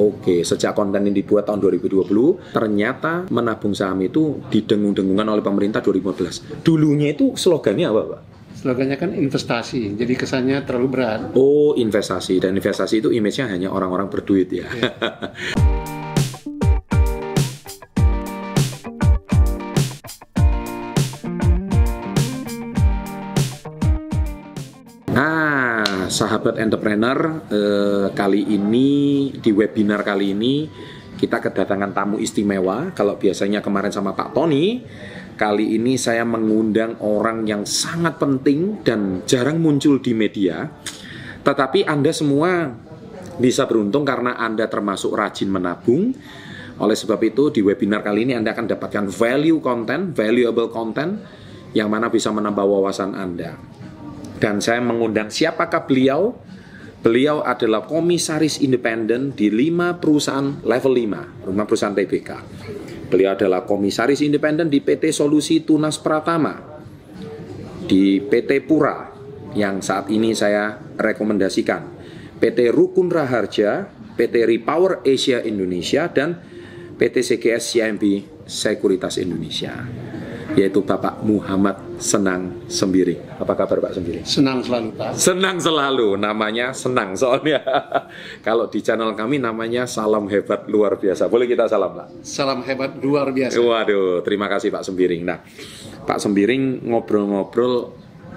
Oke, sejak konten ini dibuat tahun 2020, ternyata menabung saham itu didengung-dengungkan oleh pemerintah 2015. Dulunya itu slogannya apa, Pak? Slogannya kan investasi, jadi kesannya terlalu berat. Oh, investasi. Dan investasi itu image-nya hanya orang-orang berduit ya. Nah, sahabat entrepreneur, eh, kali ini di webinar kali ini kita kedatangan tamu istimewa. Kalau biasanya kemarin sama Pak Tony, kali ini saya mengundang orang yang sangat penting dan jarang muncul di media. Tetapi Anda semua bisa beruntung karena Anda termasuk rajin menabung. Oleh sebab itu di webinar kali ini Anda akan dapatkan value content, valuable content yang mana bisa menambah wawasan Anda dan saya mengundang siapakah beliau? Beliau adalah komisaris independen di lima perusahaan level 5, rumah perusahaan TBK. Beliau adalah komisaris independen di PT Solusi Tunas Pratama, di PT Pura, yang saat ini saya rekomendasikan, PT Rukun Raharja, PT Repower Asia Indonesia, dan PT CGS CIMB Sekuritas Indonesia yaitu Bapak Muhammad Senang Sembiring. Apa kabar Pak Sembiring? Senang selalu Pak. Senang selalu, namanya senang soalnya. Kalau di channel kami namanya Salam Hebat Luar Biasa. Boleh kita salam Pak? Salam hebat luar biasa. Waduh, terima kasih Pak Sembiring. Nah, Pak Sembiring ngobrol-ngobrol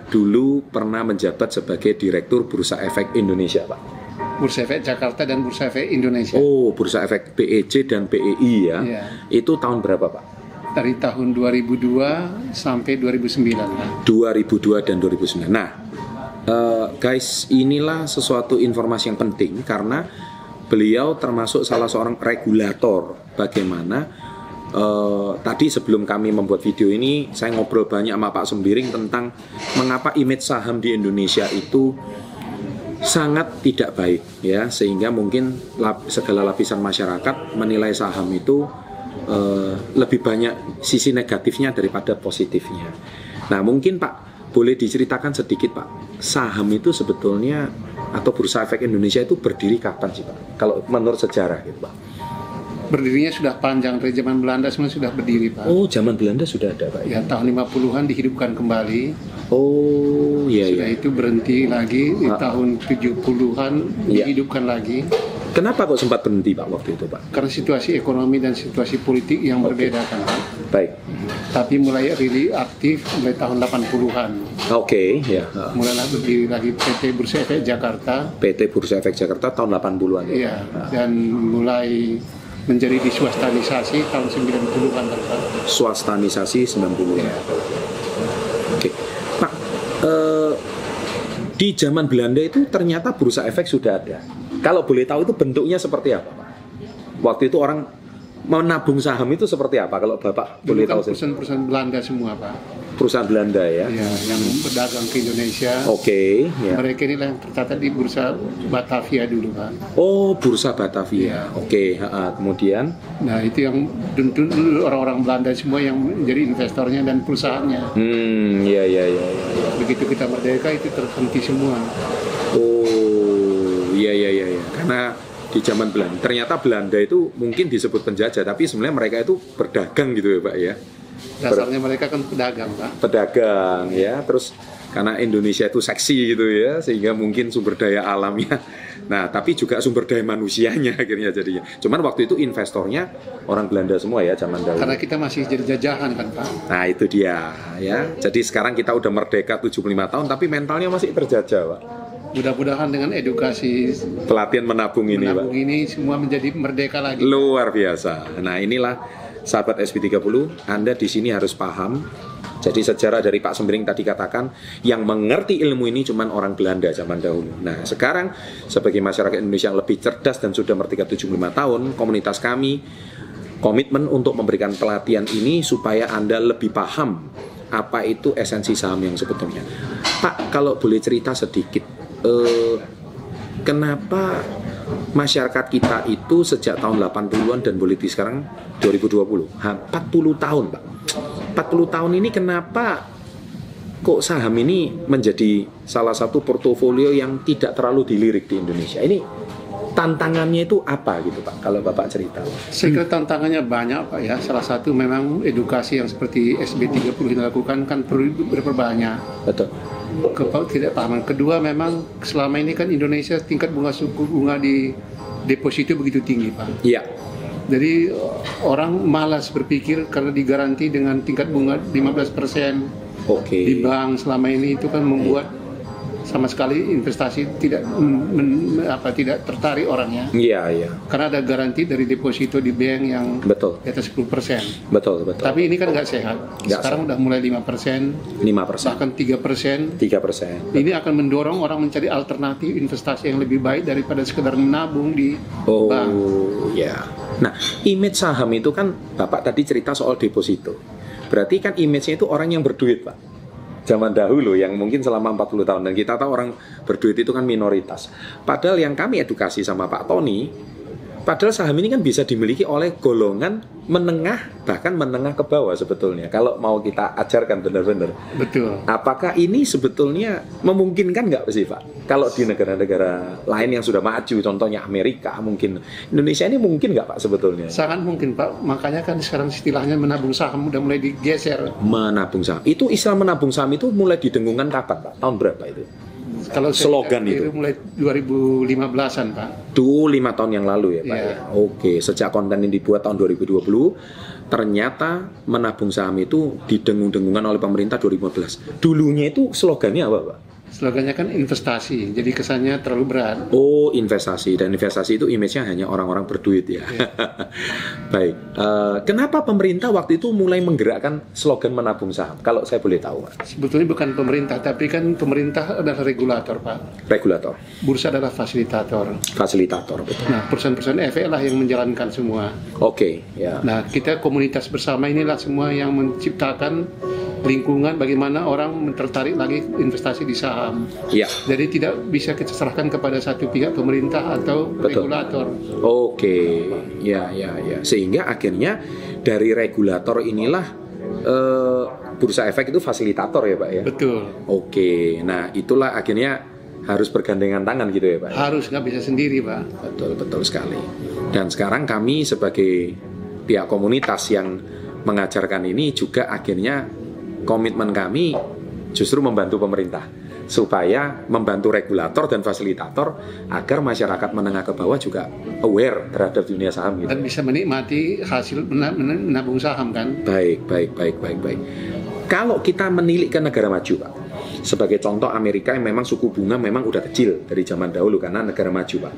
dulu pernah menjabat sebagai Direktur Bursa Efek Indonesia Pak. Bursa Efek Jakarta dan Bursa Efek Indonesia. Oh, Bursa Efek BEC dan BEI ya. Iya. Itu tahun berapa Pak? Dari tahun 2002 sampai 2009 Pak. 2002 dan 2009. Nah, eh, guys, inilah sesuatu informasi yang penting karena beliau termasuk salah seorang regulator bagaimana eh, tadi sebelum kami membuat video ini saya ngobrol banyak sama Pak Sembiring tentang mengapa image saham di Indonesia itu sangat tidak baik ya sehingga mungkin lap- segala lapisan masyarakat menilai saham itu eh, lebih banyak sisi negatifnya daripada positifnya. Nah mungkin Pak boleh diceritakan sedikit Pak saham itu sebetulnya atau bursa efek Indonesia itu berdiri kapan sih Pak? Kalau menurut sejarah gitu Pak? Berdirinya sudah panjang dari zaman Belanda semua sudah berdiri Pak. Oh zaman Belanda sudah ada Pak ya? Ya tahun 50-an dihidupkan kembali. Oh iya Sudah iya. itu berhenti lagi di Ah. tahun 70-an Iya. dihidupkan lagi. Kenapa kok sempat berhenti Pak waktu itu Pak? Karena situasi ekonomi dan situasi politik yang berbeda kan Pak. Baik. Tapi mulai really aktif mulai tahun 80-an. Oke ya. Mulailah berdiri lagi PT Bursa Efek Jakarta. PT Bursa Efek Jakarta tahun 80-an ya. Iya, dan mulai menjadi diswastanisasi tahun 90-an kan Pak. Swastanisasi 90 ya. Oke. Pak, eh, di zaman Belanda itu ternyata bursa efek sudah ada. Kalau boleh tahu itu bentuknya seperti apa, Pak? Waktu itu orang menabung saham itu seperti apa? Kalau Bapak Dulu boleh kan tahu perusahaan-perusahaan Belanda semua Pak. Perusahaan Belanda ya. Ya, yang berdagang ke Indonesia. Oke, ya. Mereka inilah yang tercatat di bursa Batavia dulu Pak. Oh, Bursa Batavia. Iya. Oke, ha-ha. kemudian Nah itu yang dulu orang-orang Belanda semua yang menjadi investornya dan perusahaannya. hmm, ya ya ya. ya. Begitu kita merdeka itu terhenti semua. Iya iya iya iya. Karena di zaman Belanda, ternyata Belanda itu mungkin disebut penjajah, tapi sebenarnya mereka itu berdagang gitu ya, Pak ya. Dasarnya mereka kan pedagang Pak. Pedagang ya, terus karena Indonesia itu seksi gitu ya, sehingga mungkin sumber daya alamnya. Nah, tapi juga sumber daya manusianya akhirnya jadinya. Cuman waktu itu investornya orang Belanda semua ya zaman dahulu. Karena kita masih jadi jajahan kan Pak. Nah, itu dia ya. Jadi sekarang kita udah merdeka 75 tahun tapi mentalnya masih terjajah, Pak. Mudah-mudahan dengan edukasi Pelatihan menabung ini, Pak. menabung ini semua menjadi merdeka lagi. Luar biasa. Nah, inilah sahabat SB30, Anda di sini harus paham. Jadi sejarah dari Pak Sembiring tadi katakan yang mengerti ilmu ini cuman orang Belanda zaman dahulu. Nah, sekarang sebagai masyarakat Indonesia yang lebih cerdas dan sudah merdeka 75 tahun, komunitas kami komitmen untuk memberikan pelatihan ini supaya Anda lebih paham apa itu esensi saham yang sebetulnya. Pak, kalau boleh cerita sedikit, eh, kenapa masyarakat kita itu sejak tahun 80-an dan boleh di sekarang 2020, ha, 40 tahun, Pak. 40 tahun ini kenapa kok saham ini menjadi salah satu portofolio yang tidak terlalu dilirik di Indonesia? Ini tantangannya itu apa gitu Pak? Kalau Bapak cerita. Saya kira tantangannya banyak Pak ya. Salah satu memang edukasi yang seperti SB 30 dilakukan kan perlu berperbanyak. Betul. Kepal tidak pahaman. Kedua memang selama ini kan Indonesia tingkat bunga suku bunga di deposito begitu tinggi Pak. Iya. Jadi orang malas berpikir karena digaranti dengan tingkat bunga 15% Oke. di bank selama ini itu kan membuat sama sekali investasi tidak men, apa tidak tertarik orangnya Iya, iya. karena ada garansi dari deposito di bank yang Betul. di atas 10 persen. Betul, betul. Tapi ini kan nggak sehat. Nggak Sekarang udah mulai 5 persen, 5 persen. bahkan 3 persen. 3 persen. Ini akan mendorong orang mencari alternatif investasi yang lebih baik daripada sekedar menabung di Oh, bank. ya. Nah, image saham itu kan Bapak tadi cerita soal deposito. Berarti kan image-nya itu orang yang berduit, Pak. Zaman dahulu yang mungkin selama 40 tahun dan kita tahu orang berduit itu kan minoritas. Padahal yang kami edukasi sama Pak Tony, padahal saham ini kan bisa dimiliki oleh golongan menengah bahkan menengah ke bawah sebetulnya. Kalau mau kita ajarkan benar-benar. Betul. Apakah ini sebetulnya memungkinkan nggak sih Pak? Kalau di negara-negara lain yang sudah maju, contohnya Amerika mungkin, Indonesia ini mungkin nggak Pak sebetulnya? Sangat mungkin Pak. Makanya kan sekarang istilahnya menabung saham udah mulai digeser. Menabung saham. Itu istilah menabung saham itu mulai didengungkan kapan Pak? Tahun berapa itu? Kalau Slogan itu. mulai 2015-an Pak. Tuh lima tahun yang lalu ya Pak Iya. ya. Oke, sejak konten ini dibuat tahun 2020, ternyata menabung saham itu didengung-dengungkan oleh pemerintah 2015. Dulunya itu slogannya apa Pak? Slogannya kan investasi, jadi kesannya terlalu berat. Oh, investasi dan investasi itu image-nya hanya orang-orang berduit ya. Baik. Eh, kenapa pemerintah waktu itu mulai menggerakkan slogan menabung saham? Kalau saya boleh tahu, Pak. Sebetulnya bukan pemerintah, tapi kan pemerintah adalah regulator, Pak. Regulator, Bursa adalah fasilitator. fasilitator, betul. Nah, perusahaan-perusahaan efek lah yang menjalankan semua. Oke, ya. Nah, kita komunitas bersama inilah semua yang menciptakan lingkungan bagaimana orang tertarik lagi investasi di saham. Ya. Jadi tidak bisa kita serahkan kepada satu pihak pemerintah atau Betul. regulator. Oke, ya, ya, ya. Sehingga akhirnya dari regulator inilah eh, bursa efek itu fasilitator ya, Pak ya. Betul. Oke, nah itulah akhirnya harus bergandengan tangan gitu ya, Pak. Harus nggak bisa sendiri, Pak. Betul, betul sekali. Dan sekarang kami sebagai pihak komunitas yang mengajarkan ini juga akhirnya komitmen kami justru membantu pemerintah supaya membantu regulator dan fasilitator agar masyarakat menengah ke bawah juga aware terhadap dunia saham gitu. Dan bisa menikmati hasil mena- mena- menabung saham kan. Baik, baik, baik, baik, baik. Kalau kita menilik ke negara maju, Pak, sebagai contoh Amerika yang memang suku bunga memang udah kecil dari zaman dahulu karena negara maju, Pak.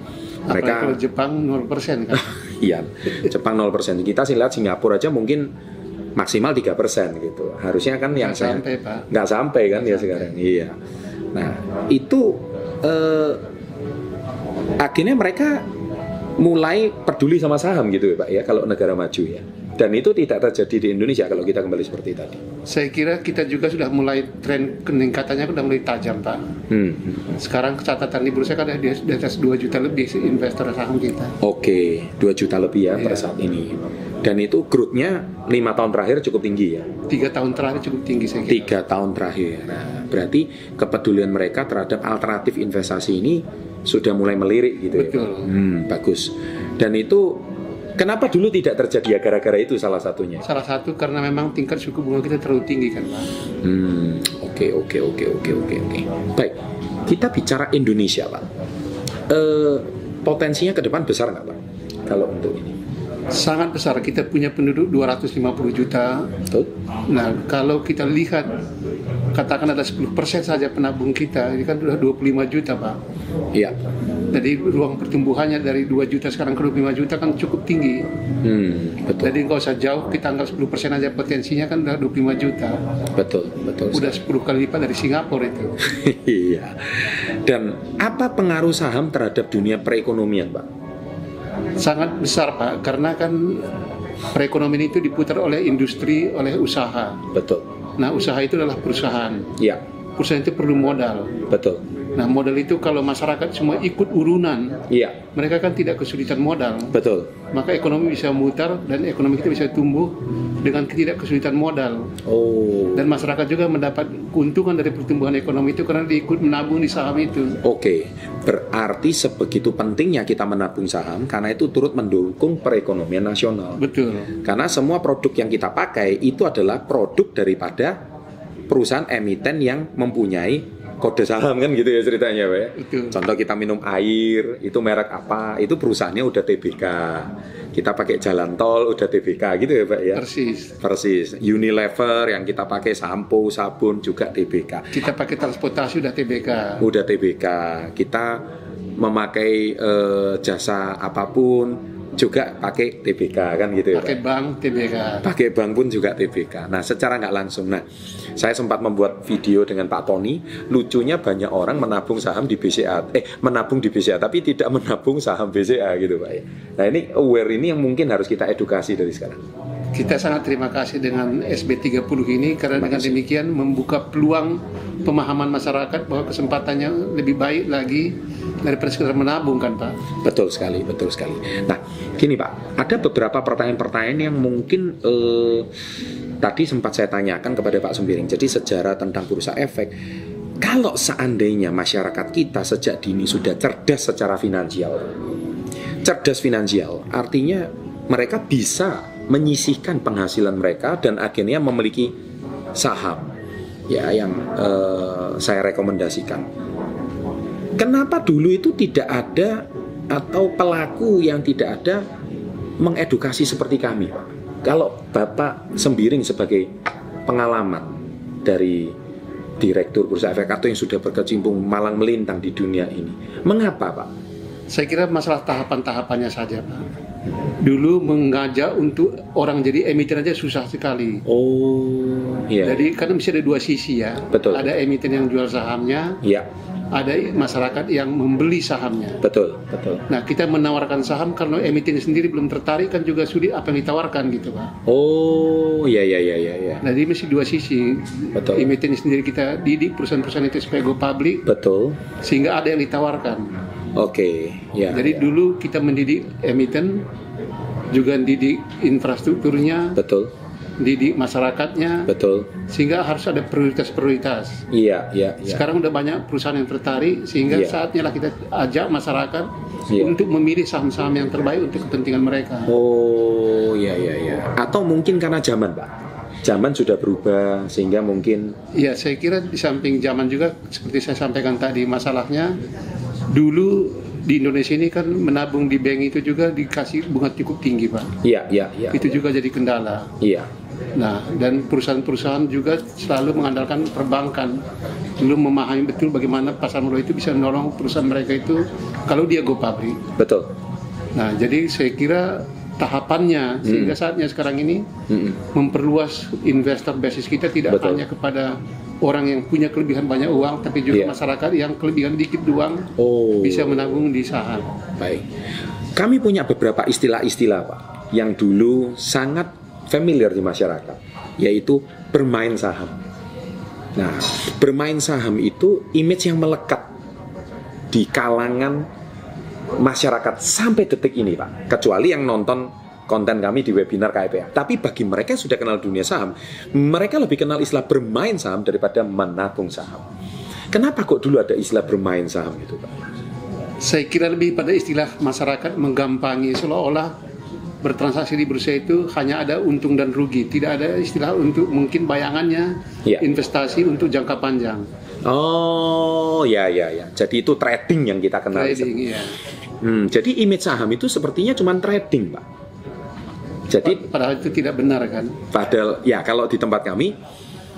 Apalagi kalau Jepang 0% kan. Iya, Jepang 0%. Kita sih lihat Singapura aja mungkin maksimal 3% gitu. Harusnya kan yang Nggak saya sampai, Pak. nggak sampai kan ya sekarang. Iya. Nah, itu eh, akhirnya mereka mulai peduli sama saham gitu ya Pak ya kalau negara maju ya. Dan itu tidak terjadi di Indonesia kalau kita kembali seperti tadi. Saya kira kita juga sudah mulai tren peningkatannya sudah mulai tajam, Pak. Hmm. Sekarang catatan di bursa kan ada di atas 2 juta lebih sih investor saham kita. Oke, 2 juta lebih ya per Iya. saat ini. Dan itu growth-nya 5 tahun terakhir cukup tinggi ya. Tiga tahun terakhir cukup tinggi saya kira. tiga tahun terakhir. Nah, berarti kepedulian mereka terhadap alternatif investasi ini sudah mulai melirik gitu ya. Betul. Hmm, bagus. Dan itu kenapa dulu tidak terjadi ya gara-gara itu salah satunya. Salah satu karena memang tingkat suku bunga kita terlalu tinggi kan, Pak. Hmm, oke oke oke oke oke oke. Baik, kita bicara Indonesia, Pak. Eh, potensinya ke depan besar nggak, Pak? Kalau untuk ini, Sangat besar. Kita punya penduduk 250 juta. betul? Nah, kalau kita lihat katakan ada 10% saja penabung kita, ini kan sudah 25 juta, Pak. Iya. Jadi ruang pertumbuhannya dari 2 juta sekarang ke 25 juta kan cukup tinggi. Hmm, betul, Jadi nggak usah jauh, kita anggap 10% aja potensinya kan udah 25 juta. betul, betul. Udah 10 kali lipat dari Singapura itu. Iya. Dan apa pengaruh saham terhadap dunia perekonomian, Pak? Sangat besar Pak, karena kan perekonomian itu diputar oleh industri, oleh usaha. Betul. Nah usaha itu adalah perusahaan. Ya, Perusahaan itu perlu modal. betul. Nah modal itu kalau masyarakat semua ikut urunan, Iya, mereka kan tidak kesulitan modal. betul. Maka ekonomi bisa mutar dan ekonomi kita bisa tumbuh dengan tidak kesulitan modal. Oh. Dan masyarakat juga mendapat keuntungan dari pertumbuhan ekonomi itu karena diikut menabung di saham itu. Oke. Berarti sebegitu pentingnya kita menabung saham karena itu turut mendukung perekonomian nasional. Betul. Karena semua produk yang kita pakai itu adalah produk daripada perusahaan emiten yang mempunyai kode saham kan gitu ya ceritanya Pak ya. Betul. Contoh kita minum air, itu merek apa? Itu perusahaannya udah TBK. Kita pakai jalan tol udah TBK gitu ya Pak ya. Persis. Persis. Unilever yang kita pakai sampo, sabun juga TBK. Kita pakai transportasi udah TBK. Udah TBK. Kita memakai eh, jasa apa pun juga pakai TBK kan gitu ya Pak. Pakai bank TBK. Pakai bank pun juga TBK. Nah, secara nggak langsung. Nah, saya sempat membuat video dengan Pak Tony. Lucunya banyak orang menabung saham di BCA, eh menabung di BCA, tapi tidak menabung saham BCA gitu Pak. ya. Nah, ini aware ini yang mungkin harus kita edukasi dari sekarang. Kita sangat terima kasih dengan SB30 ini karena dengan demikian membuka peluang pemahaman masyarakat bahwa kesempatannya lebih baik lagi daripada sekedar menabung kan Pak. Betul sekali, betul sekali. Nah, gini Pak, ada beberapa pertanyaan-pertanyaan yang mungkin eh, tadi sempat saya tanyakan kepada Pak Sembiring. Jadi sejarah tentang bursa efek. Kalau seandainya masyarakat kita sejak dini sudah cerdas secara finansial, cerdas finansial, artinya mereka bisa menyisihkan penghasilan mereka dan akhirnya memiliki saham, ya yang eh, saya rekomendasikan. Kenapa dulu itu tidak ada atau pelaku yang tidak ada mengedukasi seperti kami? Kalau Bapak Sembiring sebagai pengalaman dari direktur bursa efek atau yang sudah berkecimpung malang melintang di dunia ini, mengapa, Pak? Saya kira masalah tahapan-tahapannya saja Pak. Dulu mengajak untuk orang jadi emiten aja susah sekali. Oh, iya, Jadi karena mesti ada dua sisi ya. Betul. Ada emiten yang jual sahamnya, iya, ada masyarakat yang membeli sahamnya. betul, betul. Nah kita menawarkan saham karena emiten sendiri belum tertarik kan juga sulit apa yang ditawarkan gitu pak. Oh, iya, iya, iya, iya, iya. Nah jadi mesti dua sisi. Betul. Emiten sendiri kita didik perusahaan-perusahaan itu supaya go public betul. sehingga ada yang ditawarkan. Oke, ya. Jadi ya. dulu kita mendidik emiten juga didik infrastrukturnya, betul, didik masyarakatnya, betul. sehingga harus ada prioritas-prioritas. Iya, iya, iya. Sekarang udah banyak perusahaan yang tertarik sehingga Iya. saatnya lah kita ajak masyarakat Iya. untuk memilih saham-saham yang terbaik untuk kepentingan mereka. Oh, iya, iya, iya. Atau mungkin karena zaman, Pak. Zaman sudah berubah sehingga mungkin Ya, saya kira di samping zaman juga seperti saya sampaikan tadi masalahnya dulu di Indonesia ini kan menabung di bank itu juga dikasih bunga cukup tinggi, Pak. iya, iya, iya. Itu juga jadi kendala. Iya. Nah, dan perusahaan-perusahaan juga selalu mengandalkan perbankan. Belum memahami betul bagaimana pasar modal itu bisa menolong perusahaan mereka itu kalau dia go public. Betul. Nah, jadi saya kira tahapannya sehingga saatnya sekarang ini Mm-mm. memperluas investor basis kita tidak Betul. hanya kepada orang yang punya kelebihan banyak uang, tapi juga Iya. masyarakat yang kelebihan dikit uang Oh. bisa menabung di saham. Baik. Kami punya beberapa istilah-istilah, Pak, yang dulu sangat familiar di masyarakat, yaitu bermain saham. Nah, bermain saham itu image yang melekat di kalangan masyarakat sampai detik ini, Pak. Kecuali yang nonton konten kami di webinar KPA. Tapi bagi mereka yang sudah kenal dunia saham, mereka lebih kenal istilah bermain saham daripada menabung saham. Kenapa kok dulu ada istilah bermain saham itu, Pak? Saya kira lebih pada istilah masyarakat menggampangi seolah-olah bertransaksi di bursa itu hanya ada untung dan rugi, tidak ada istilah untuk mungkin bayangannya Iya. investasi untuk jangka panjang. Oh, ya ya ya. Jadi itu trading yang kita kenal. Trading ya. Hmm, jadi image saham itu sepertinya cuma trading, Pak. Jadi Padahal itu tidak benar kan? padahal ya kalau di tempat kami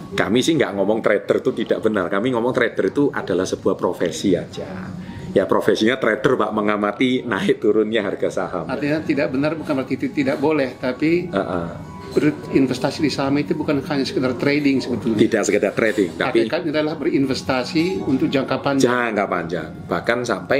kami sih nggak ngomong trader itu tidak benar. Kami ngomong trader itu adalah sebuah profesi aja. Ya profesinya trader, Pak, mengamati naik turunnya harga saham. Artinya tidak benar bukan berarti itu tidak boleh, tapi Heeh. berinvestasi di saham itu bukan hanya sekedar trading sebetulnya. Tidak sekedar trading, tapi Hakikatnya adalah berinvestasi untuk jangka panjang. jangka panjang. Bahkan sampai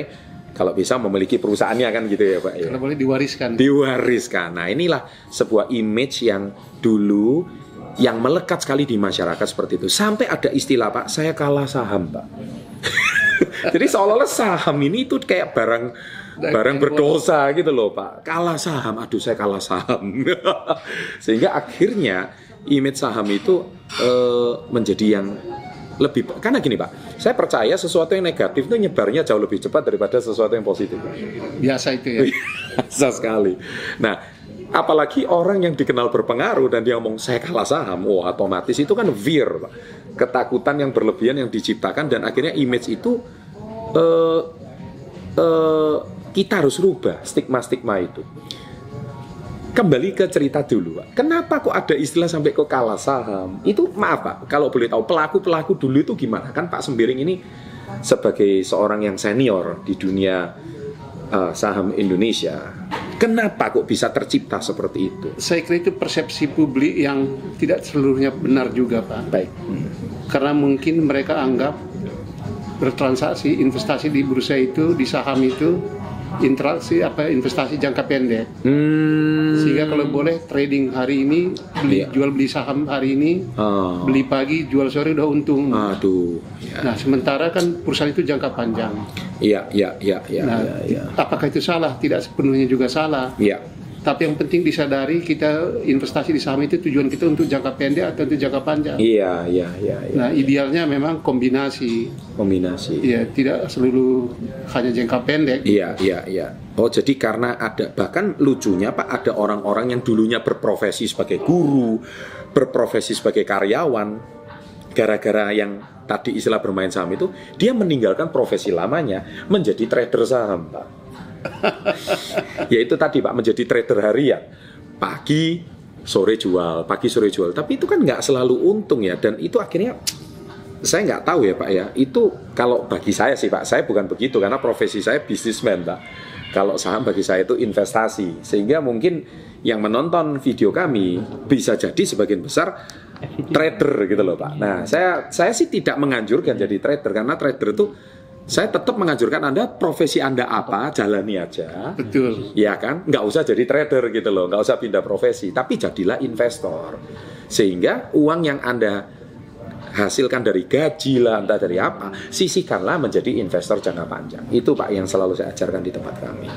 kalau bisa memiliki perusahaannya kan gitu ya, Pak. ya. Kalau boleh diwariskan. diwariskan. Nah, inilah sebuah image yang dulu yang melekat sekali di masyarakat seperti itu. Sampai ada istilah, Pak, saya kalah saham, Pak. Jadi seolah-olah saham ini itu kayak barang barang berdosa gitu loh, Pak. Kalah saham, aduh saya kalah saham. Sehingga akhirnya image saham itu eh, menjadi yang lebih karena gini Pak, saya percaya sesuatu yang negatif itu nyebarnya jauh lebih cepat daripada sesuatu yang positif. Biasa itu ya. Biasa sekali. Nah, apalagi orang yang dikenal berpengaruh dan dia ngomong saya kalah saham, oh otomatis itu kan fear, Pak. ketakutan yang berlebihan yang diciptakan dan akhirnya image itu eh, eh, kita harus rubah stigma-stigma itu. Kembali ke cerita dulu, Pak. Kenapa kok ada istilah sampai kok kalah saham? Itu maaf, Pak. Kalau boleh tahu pelaku-pelaku dulu itu gimana? Kan Pak Sembiring ini sebagai seorang yang senior di dunia uh, saham Indonesia, kenapa kok bisa tercipta seperti itu? Saya kira itu persepsi publik yang tidak seluruhnya benar juga, Pak. Baik. Karena mungkin mereka anggap bertransaksi investasi di bursa itu di saham itu interaksi apa investasi jangka pendek Hmm. sehingga kalau boleh trading hari ini beli Iya. jual beli saham hari ini Oh. beli pagi jual sore udah untung Aduh. Ya. nah sementara kan perusahaan itu jangka panjang Iya, iya, iya, iya, nah iya, iya. apakah itu salah tidak sepenuhnya juga salah Iya. Tapi yang penting disadari kita investasi di saham itu tujuan kita untuk jangka pendek atau untuk jangka panjang Iya, iya, iya, iya. nah idealnya memang kombinasi Kombinasi. ya tidak seluruh hanya jangka pendek Iya, iya, iya. Oh, jadi karena ada bahkan lucunya Pak ada orang-orang yang dulunya berprofesi sebagai guru, berprofesi sebagai karyawan, gara-gara yang tadi istilah bermain saham itu, dia meninggalkan profesi lamanya menjadi trader saham, Pak. Yaitu tadi Pak menjadi trader harian. Pagi, sore jual, pagi sore jual. Tapi itu kan nggak selalu untung ya dan itu akhirnya saya nggak tahu ya Pak ya. Itu kalau bagi saya sih Pak, saya bukan begitu karena profesi saya bisnismen Pak. Kalau saham bagi saya itu investasi, sehingga mungkin yang menonton video kami bisa jadi sebagian besar trader gitu loh Pak. Nah saya saya sih tidak menganjurkan jadi trader karena trader itu saya tetap menganjurkan Anda profesi Anda apa jalani aja. betul Ya kan, nggak usah jadi trader gitu loh, nggak usah pindah profesi, tapi jadilah investor. Sehingga uang yang anda hasilkan dari gaji lah, entah dari apa, sisihkanlah menjadi investor jangka panjang. Itu pak yang selalu saya ajarkan di tempat kami.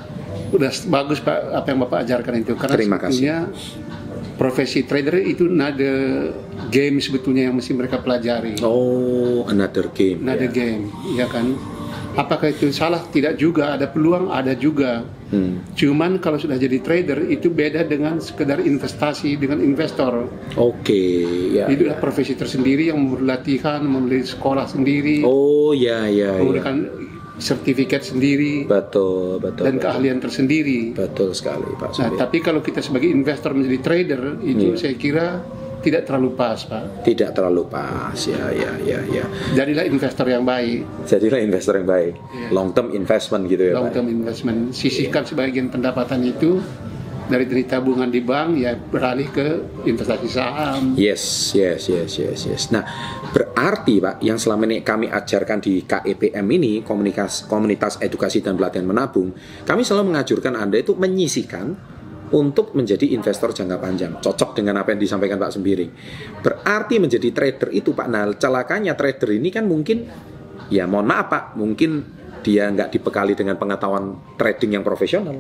udah bagus pak apa yang bapak ajarkan itu karena Terima kasih. sebetulnya profesi trader itu nada game sebetulnya yang mesti mereka pelajari Oh, another game. nada ya. game ya kan apakah itu salah tidak juga ada peluang ada juga Hmm. cuman kalau sudah jadi trader itu beda dengan sekedar investasi dengan investor Oke, ya. itu ya. profesi tersendiri yang latihan memberi sekolah sendiri Oh, ya, ya, ya. memberikan sertifikat sendiri Betul, betul. dan betul. keahlian tersendiri Betul sekali, Pak. Nah, tapi kalau kita sebagai investor menjadi trader itu Iya. saya kira tidak terlalu pas, Pak. Tidak terlalu pas, ya, ya, ya, ya. Jadilah investor yang baik, Jadilah investor yang baik, Iya. long term investment gitu ya, long Pak. term investment. Sisihkan sebagian pendapatan itu dari dari tabungan di bank ya beralih ke investasi saham. Yes, yes, yes, yes, yes. Nah, berarti Pak, yang selama ini kami ajarkan di KEPM ini, komunitas, komunitas edukasi dan pelatihan menabung, kami selalu mengajurkan Anda itu menyisihkan untuk menjadi investor jangka panjang. Cocok dengan apa yang disampaikan Pak Sembiring. Berarti menjadi trader itu Pak, nah celakanya trader ini kan mungkin, ya mohon maaf Pak, mungkin dia nggak dibekali dengan pengetahuan trading yang profesional.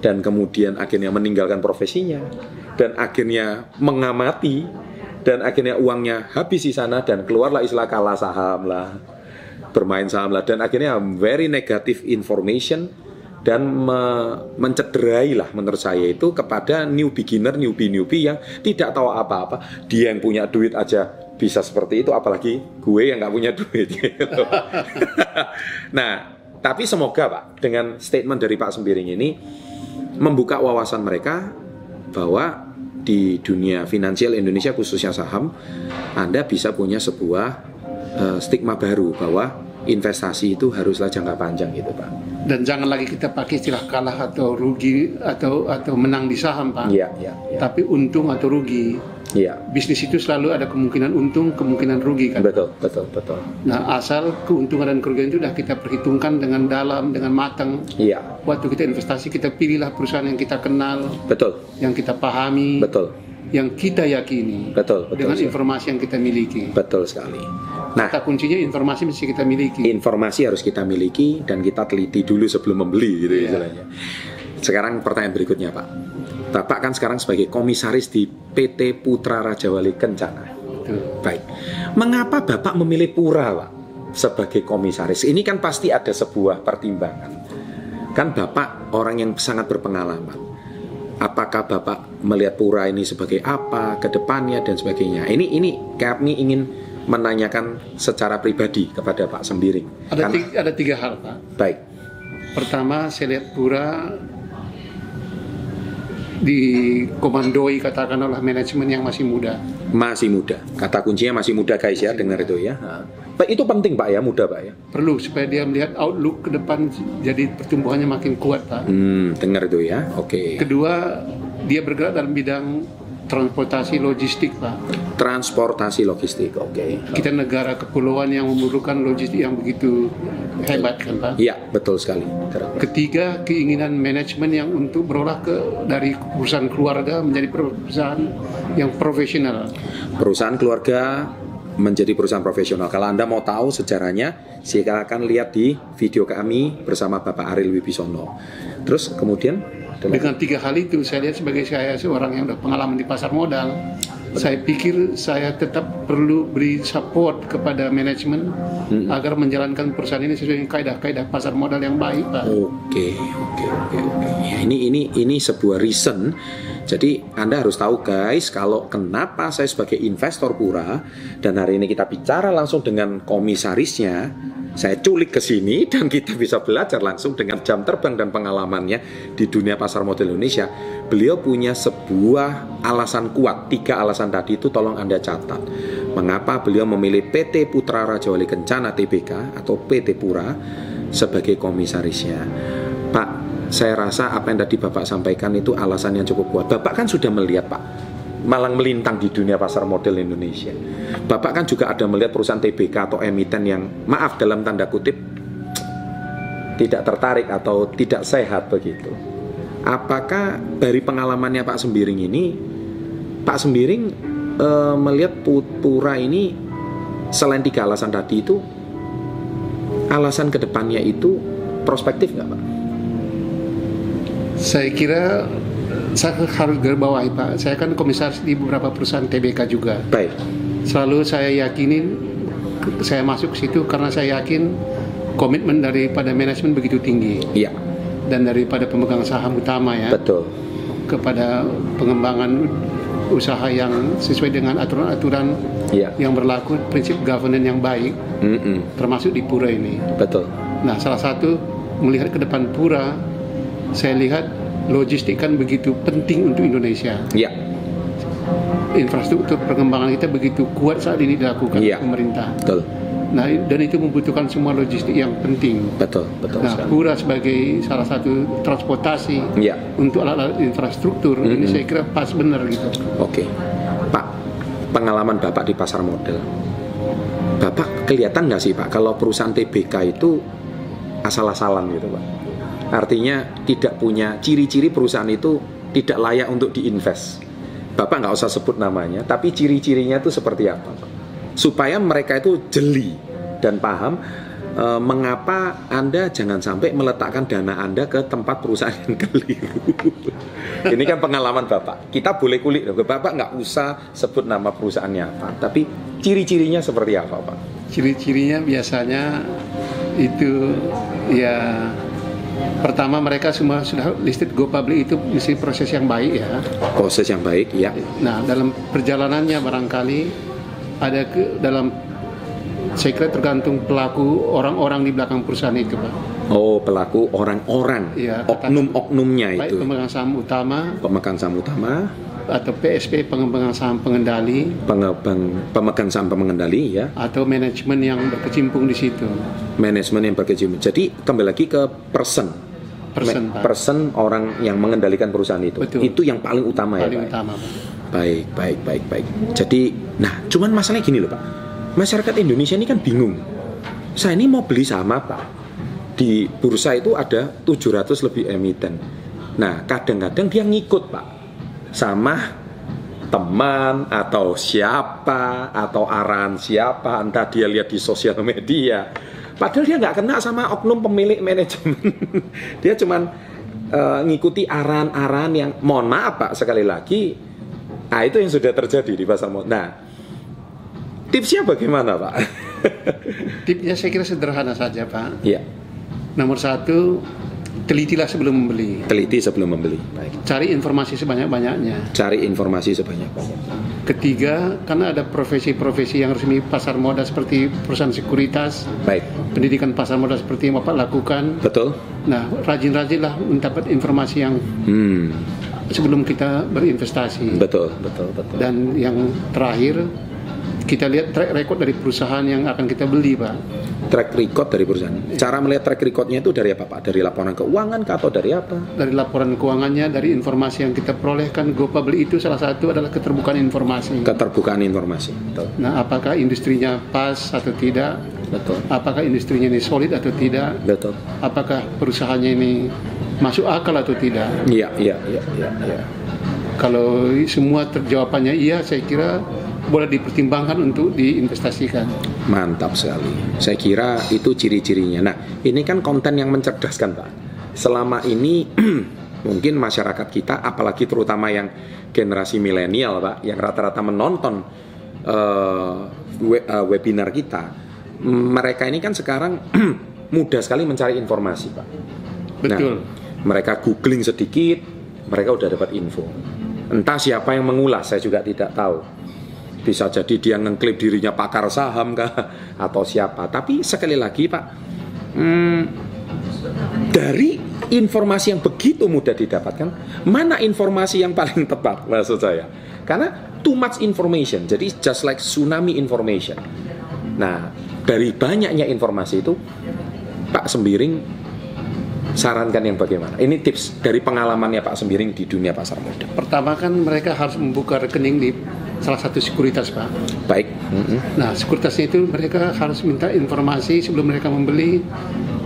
Dan kemudian akhirnya meninggalkan profesinya. Dan akhirnya mengamati. Dan akhirnya uangnya habis di sana dan keluarlah istilah kalah saham lah. Bermain saham lah. Dan akhirnya very negative information dan me- mencederai lah menurut saya itu kepada new beginner newbie newbie yang tidak tahu apa-apa dia yang punya duit aja bisa seperti itu apalagi gue yang nggak punya duit gitu. nah tapi semoga pak dengan statement dari Pak Sembiring ini membuka wawasan mereka bahwa di dunia finansial Indonesia khususnya saham Anda bisa punya sebuah eh, stigma baru bahwa investasi itu haruslah jangka panjang gitu Pak. Dan jangan lagi kita pakai istilah kalah atau rugi atau atau menang di saham, Pak. Iya, iya, iya. Tapi untung atau rugi. Iya. Bisnis itu selalu ada kemungkinan untung, kemungkinan rugi kan. Betul, betul, betul. Nah, asal keuntungan dan kerugian itu sudah kita perhitungkan dengan dalam, dengan matang. Iya, Waktu kita investasi, kita pilihlah perusahaan yang kita kenal, betul, yang kita pahami, betul, yang kita yakini, betul, betul, dengan sekali. informasi yang kita miliki. betul sekali. Nah, Kata kuncinya informasi mesti kita miliki. informasi harus kita miliki dan kita teliti dulu sebelum membeli gitu Iya. istilahnya. Sekarang pertanyaan berikutnya Pak. Bapak kan sekarang sebagai komisaris di PT Putra Raja Wali Kencana. itu. Baik. Mengapa Bapak memilih Pura, Pak, sebagai komisaris? Ini kan pasti ada sebuah pertimbangan. Kan Bapak orang yang sangat berpengalaman. Apakah Bapak melihat Pura ini sebagai apa ke depannya dan sebagainya? Ini ini kami ingin menanyakan secara pribadi kepada Pak Sembiring. Ada Kan- tiga, ada tiga hal, Pak. Baik. Pertama, saya lihat Pura dikomandoi katakan oleh manajemen yang masih muda. Masih muda. Kata kuncinya masih muda guys ya, dengar itu ya. Pak, itu penting Pak ya, muda Pak ya. Perlu supaya dia melihat outlook ke depan jadi pertumbuhannya makin kuat, Pak. Hmm, dengar itu ya. Oke. Kedua, dia bergerak dalam bidang transportasi logistik, Pak. Transportasi logistik. Oke. Kita negara kepulauan yang memerlukan logistik yang begitu hebat, kan, Pak. Iya, betul sekali. Ketiga, keinginan manajemen yang untuk berolah ke dari perusahaan keluarga menjadi perusahaan yang profesional. Perusahaan keluarga menjadi perusahaan profesional. Kalau Anda mau tahu sejarahnya, silakan lihat di video kami bersama Bapak Ariel Wibisono. Terus kemudian? Dengan tiga hal itu, saya lihat sebagai saya seorang yang udah pengalaman di pasar modal, saya pikir saya tetap perlu beri support kepada manajemen agar menjalankan perusahaan ini sesuai dengan kaidah-kaidah pasar modal yang baik, Pak. Oke, oke, oke, oke. Ya, ini ini ini sebuah reason. Jadi Anda harus tahu guys, kalau kenapa saya sebagai investor pura dan hari ini kita bicara langsung dengan komisarisnya, saya culik ke sini dan kita bisa belajar langsung dengan jam terbang dan pengalamannya di dunia pasar modal Indonesia. Beliau punya sebuah alasan kuat, tiga alasan tadi itu tolong Anda catat. Mengapa beliau memilih PT Putra Raja Wali Kencana TBK atau PT Pura sebagai komisarisnya. Pak, saya rasa apa yang tadi Bapak sampaikan itu alasan yang cukup kuat. Bapak kan sudah melihat Pak, malang melintang di dunia pasar model Indonesia. Bapak kan juga ada melihat perusahaan TBK atau emiten yang maaf dalam tanda kutip tidak tertarik atau tidak sehat begitu. Apakah dari pengalamannya Pak Sembiring ini, Pak Sembiring eh, melihat Pu- Pura ini selain tiga alasan tadi itu, alasan ke depannya itu prospektif nggak Pak? Saya kira saya harus garis bawahi Pak. Saya kan komisaris di beberapa perusahaan TBK juga. Baik. Selalu saya yakinin saya masuk ke situ karena saya yakin komitmen daripada manajemen begitu tinggi Iya, dan daripada pemegang saham utama ya betul. kepada pengembangan usaha yang sesuai dengan aturan-aturan Iya. yang berlaku prinsip governance yang baik Mm-mm, termasuk di Pura ini. betul. Nah, salah satu melihat ke depan Pura, saya lihat logistik kan begitu penting untuk Indonesia. Iya, Infrastruktur pengembangan kita begitu kuat saat ini dilakukan Iya. pemerintah. betul. Nah, dan itu membutuhkan semua logistik yang penting. Betul, betul Nah, sekali. Pura sebagai salah satu transportasi Iya. untuk alat-alat infrastruktur ini saya kira pas benar gitu. Oke. Pak, pengalaman Bapak di pasar modal. Bapak kelihatan nggak sih Pak kalau perusahaan TBK itu asal-asalan gitu Pak? Artinya tidak punya ciri-ciri perusahaan itu tidak layak untuk diinvest. Bapak nggak usah sebut namanya, tapi ciri-cirinya itu seperti apa? Supaya mereka itu jeli dan paham eh, mengapa Anda jangan sampai meletakkan dana Anda ke tempat perusahaan yang keliru. Ini kan pengalaman Bapak. Kita boleh kulik, Bapak nggak usah sebut nama perusahaannya apa, tapi ciri-cirinya seperti apa Pak? Ciri-cirinya biasanya itu ya pertama mereka semua sudah listed go public itu mesti proses yang baik ya. Proses yang baik, ya. Nah, dalam perjalanannya barangkali ada ke dalam saya kira tergantung pelaku orang-orang di belakang perusahaan itu, Pak. Oh, pelaku orang-orang, Iya, oknum-oknumnya Baik itu. pemegang saham utama Pemegang saham utama, atau PSP pengembangan saham pengendali pengembang, pemegang saham pengendali, ya, atau manajemen yang berkecimpung di situ. manajemen yang berkecimpung. Jadi kembali lagi ke person, Person, Pak. person orang yang mengendalikan perusahaan itu. Betul. Itu yang paling utama ya, Paling Pak. utama, Pak. Baik, baik, baik, baik. Jadi, nah, cuman masalahnya gini loh, Pak. Masyarakat Indonesia ini kan bingung. Saya ini mau beli saham apa? Di bursa itu ada 700 lebih emiten. Nah, kadang-kadang dia ngikut, Pak. Sama teman atau siapa atau arahan siapa entah dia lihat di sosial media padahal dia nggak kena sama oknum pemilik manajemen dia cuman eh, ngikuti arahan-arahan yang mohon maaf pak sekali lagi nah itu yang sudah terjadi di pasar modal nah Tipsnya bagaimana Pak? Tipsnya saya kira sederhana saja Pak. Iya, Nomor satu, telitilah sebelum membeli. teliti sebelum membeli. Baik. Cari informasi sebanyak-banyaknya. Cari informasi sebanyak-banyaknya. Ketiga, karena ada profesi-profesi yang resmi pasar modal seperti perusahaan sekuritas, Baik, pendidikan pasar modal seperti yang Bapak lakukan. betul? Nah, rajin-rajinlah mendapat informasi yang Hmm, sebelum kita berinvestasi. betul, betul, betul. Dan yang terakhir, kita lihat track record dari perusahaan yang akan kita beli, Pak. track record dari perusahaan. Cara melihat track recordnya itu dari apa Pak? Dari laporan keuangan kah atau dari apa? Dari laporan keuangannya, dari informasi yang kita perolehkan, Go Public itu salah satu adalah keterbukaan informasi. Keterbukaan informasi. Betul. Nah, apakah industrinya pas atau tidak? Betul. Apakah industrinya ini solid atau tidak? Betul. Apakah perusahaannya ini masuk akal atau tidak? Iya, iya, iya, iya, iya. Kalau semua terjawabannya iya, saya kira boleh dipertimbangkan untuk diinvestasikan. Mantap sekali. Saya kira itu ciri-cirinya. Nah, ini kan konten yang mencerdaskan, Pak. Selama ini mungkin masyarakat kita, apalagi terutama yang generasi milenial, Pak, yang rata-rata menonton eh, we- eh, webinar kita, mereka ini kan sekarang mudah sekali mencari informasi, Pak. Betul. Nah, mereka googling sedikit, mereka udah dapat info. Entah siapa yang mengulas, saya juga tidak tahu. Bisa jadi dia ngeklaim dirinya pakar saham kah atau siapa. Tapi sekali lagi Pak, hmm, dari informasi yang begitu mudah didapatkan, mana informasi yang paling tepat maksud saya? Karena too much information, jadi just like tsunami information. Nah, dari banyaknya informasi itu, Pak Sembiring sarankan yang bagaimana? Ini tips dari pengalamannya Pak Sembiring di dunia pasar modal. Pertama kan mereka harus membuka rekening di salah satu sekuritas, Pak. Baik. Mm-mm. Nah, sekuritasnya itu mereka harus minta informasi sebelum mereka membeli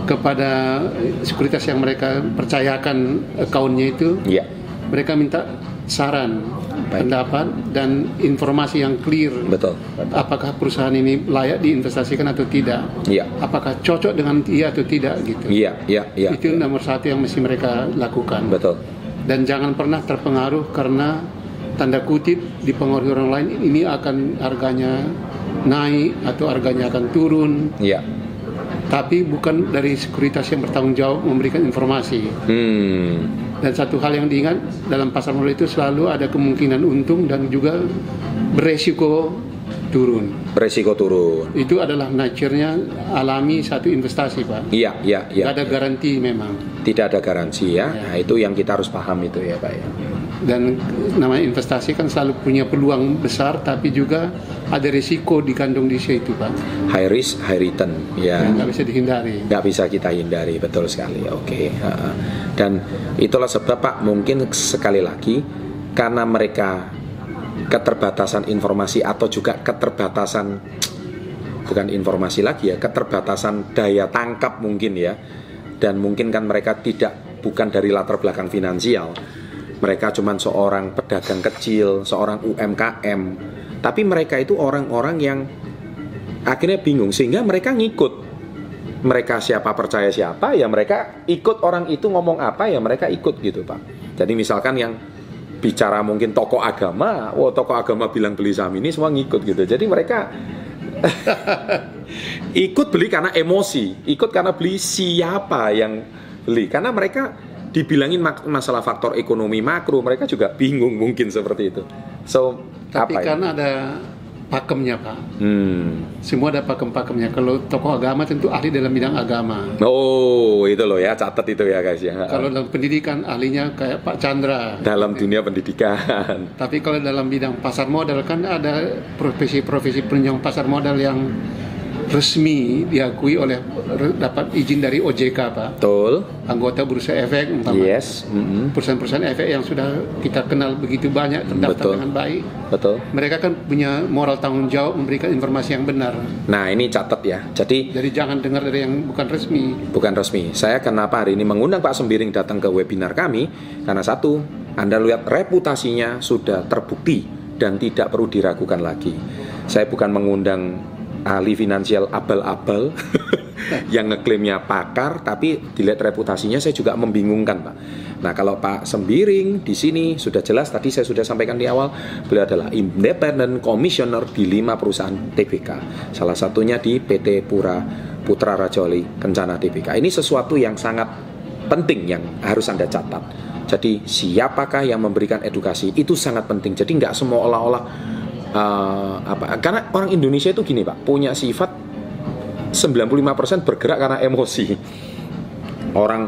kepada sekuritas yang mereka percayakan akunnya itu. Iya. Mereka minta saran, Baik. pendapat dan informasi yang clear. Betul. Apakah perusahaan ini layak diinvestasikan atau tidak? Iya. Apakah cocok dengan dia atau tidak gitu. Iya, iya, iya. Itu nomor satu yang mesti mereka lakukan. Betul. Dan jangan pernah terpengaruh karena tanda kutip dipengaruhi orang lain ini akan harganya naik atau harganya akan turun. Iya. Tapi bukan dari sekuritas yang bertanggung jawab memberikan informasi. Hmm. Dan satu hal yang diingat dalam pasar modal itu selalu ada kemungkinan untung dan juga beresiko turun. Resiko turun. Itu adalah nature-nya alami satu investasi, Pak. Iya, iya, iya. Tidak ada garansi memang. Tidak ada garansi ya. Ya. Nah, itu yang kita harus paham itu ya, Pak ya. Dan namanya investasi kan selalu punya peluang besar, tapi juga ada risiko dikandung di situ, Pak. High risk, high return. Ya. Nggak bisa dihindari. nggak bisa kita hindari betul sekali oke heeh. dan itulah sebab pak mungkin sekali lagi karena mereka keterbatasan informasi atau juga keterbatasan bukan informasi lagi ya keterbatasan daya tangkap mungkin ya dan mungkin kan mereka tidak bukan dari latar belakang finansial mereka cuma seorang pedagang kecil seorang UMKM tapi mereka itu orang-orang yang akhirnya bingung sehingga mereka ngikut. Mereka siapa percaya siapa ya mereka ikut orang itu ngomong apa ya mereka ikut gitu pak. Jadi misalkan yang bicara mungkin tokoh agama oh tokoh agama bilang beli saham ini semua ngikut gitu. Jadi mereka ikut beli karena emosi ikut karena beli siapa yang beli. Karena mereka dibilangin masalah faktor ekonomi makro mereka juga bingung mungkin seperti itu so Tapi apa ya? karena ada pakemnya, Pak. Hmm. Semua ada pakem-pakemnya. Kalau tokoh agama tentu ahli dalam bidang agama. Oh, itu loh ya, catat itu ya guys ya. Kalau dalam pendidikan ahlinya kayak Pak Chandra. dalam dunia pendidikan. Tapi kalau dalam bidang pasar modal kan ada profesi-profesi penunjang pasar modal yang resmi diakui oleh dapat izin dari OJK, Pak. Betul. Anggota Bursa Efek, umpama. Yes. mm-mm. perusahaan-perusahaan efek yang sudah kita kenal begitu banyak terdaftar Betul. dengan baik. Betul. Mereka kan punya moral tanggung jawab memberikan informasi yang benar. Nah, ini catat ya. Jadi Jadi jangan dengar dari yang bukan resmi. bukan resmi. Saya kenapa hari ini mengundang Pak Sembiring datang ke webinar kami karena satu, Anda lihat reputasinya sudah terbukti dan tidak perlu diragukan lagi. Saya bukan mengundang ahli finansial abal-abal yang ngeklaimnya pakar tapi dilihat reputasinya saya juga membingungkan Pak. Nah kalau Pak Sembiring di sini sudah jelas tadi saya sudah sampaikan di awal beliau adalah independent commissioner di lima perusahaan TBK. Salah satunya di PT Pura Putra Rajoli Kencana TBK. Ini sesuatu yang sangat penting yang harus Anda catat. Jadi siapakah yang memberikan edukasi itu sangat penting. Jadi nggak semua olah-olah uh, apa karena orang Indonesia itu gini Pak, punya sifat 95% bergerak karena emosi. Orang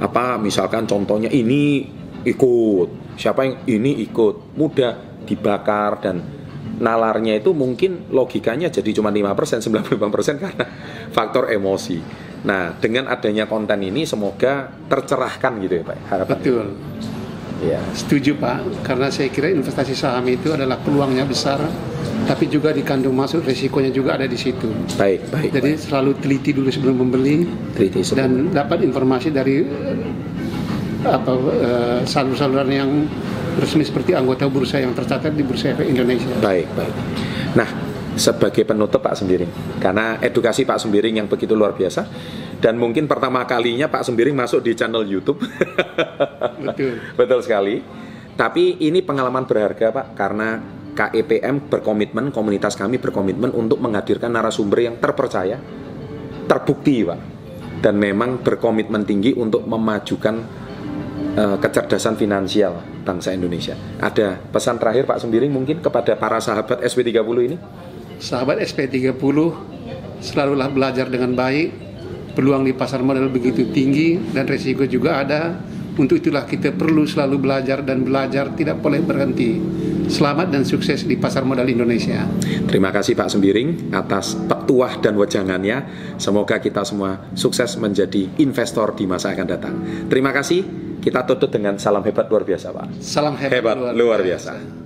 apa misalkan contohnya ini ikut, siapa yang ini ikut, mudah dibakar dan nalarnya itu mungkin logikanya jadi cuma 5%, 95% karena faktor emosi. Nah, dengan adanya konten ini semoga tercerahkan gitu ya, Pak. Harapan. Betul. Ya. Setuju Pak, karena saya kira investasi saham itu adalah peluangnya besar, tapi juga dikandung masuk resikonya juga ada di situ. Baik, baik. Jadi baik. selalu teliti dulu sebelum membeli, teliti sebelum. dan dapat informasi dari apa uh, saluran-saluran yang resmi seperti anggota bursa yang tercatat di Bursa Efek Indonesia. Baik, baik. Nah, sebagai penutup Pak Sembiring, karena edukasi Pak Sembiring yang begitu luar biasa, dan mungkin pertama kalinya Pak Sembiring masuk di channel YouTube. Betul. Betul sekali. Tapi ini pengalaman berharga Pak karena KEPM berkomitmen, komunitas kami berkomitmen untuk menghadirkan narasumber yang terpercaya, terbukti Pak. Dan memang berkomitmen tinggi untuk memajukan uh, kecerdasan finansial bangsa Indonesia. Ada pesan terakhir Pak Sembiring mungkin kepada para sahabat SP30 ini? Sahabat SP30 selalulah belajar dengan baik, peluang di pasar modal begitu tinggi dan resiko juga ada. Untuk itulah kita perlu selalu belajar dan belajar tidak boleh berhenti. Selamat dan sukses di pasar modal Indonesia. Terima kasih Pak Sembiring atas petuah dan wejangannya. Semoga kita semua sukses menjadi investor di masa akan datang. Terima kasih. Kita tutup dengan salam hebat luar biasa Pak. Salam hebat, hebat luar, luar biasa. biasa.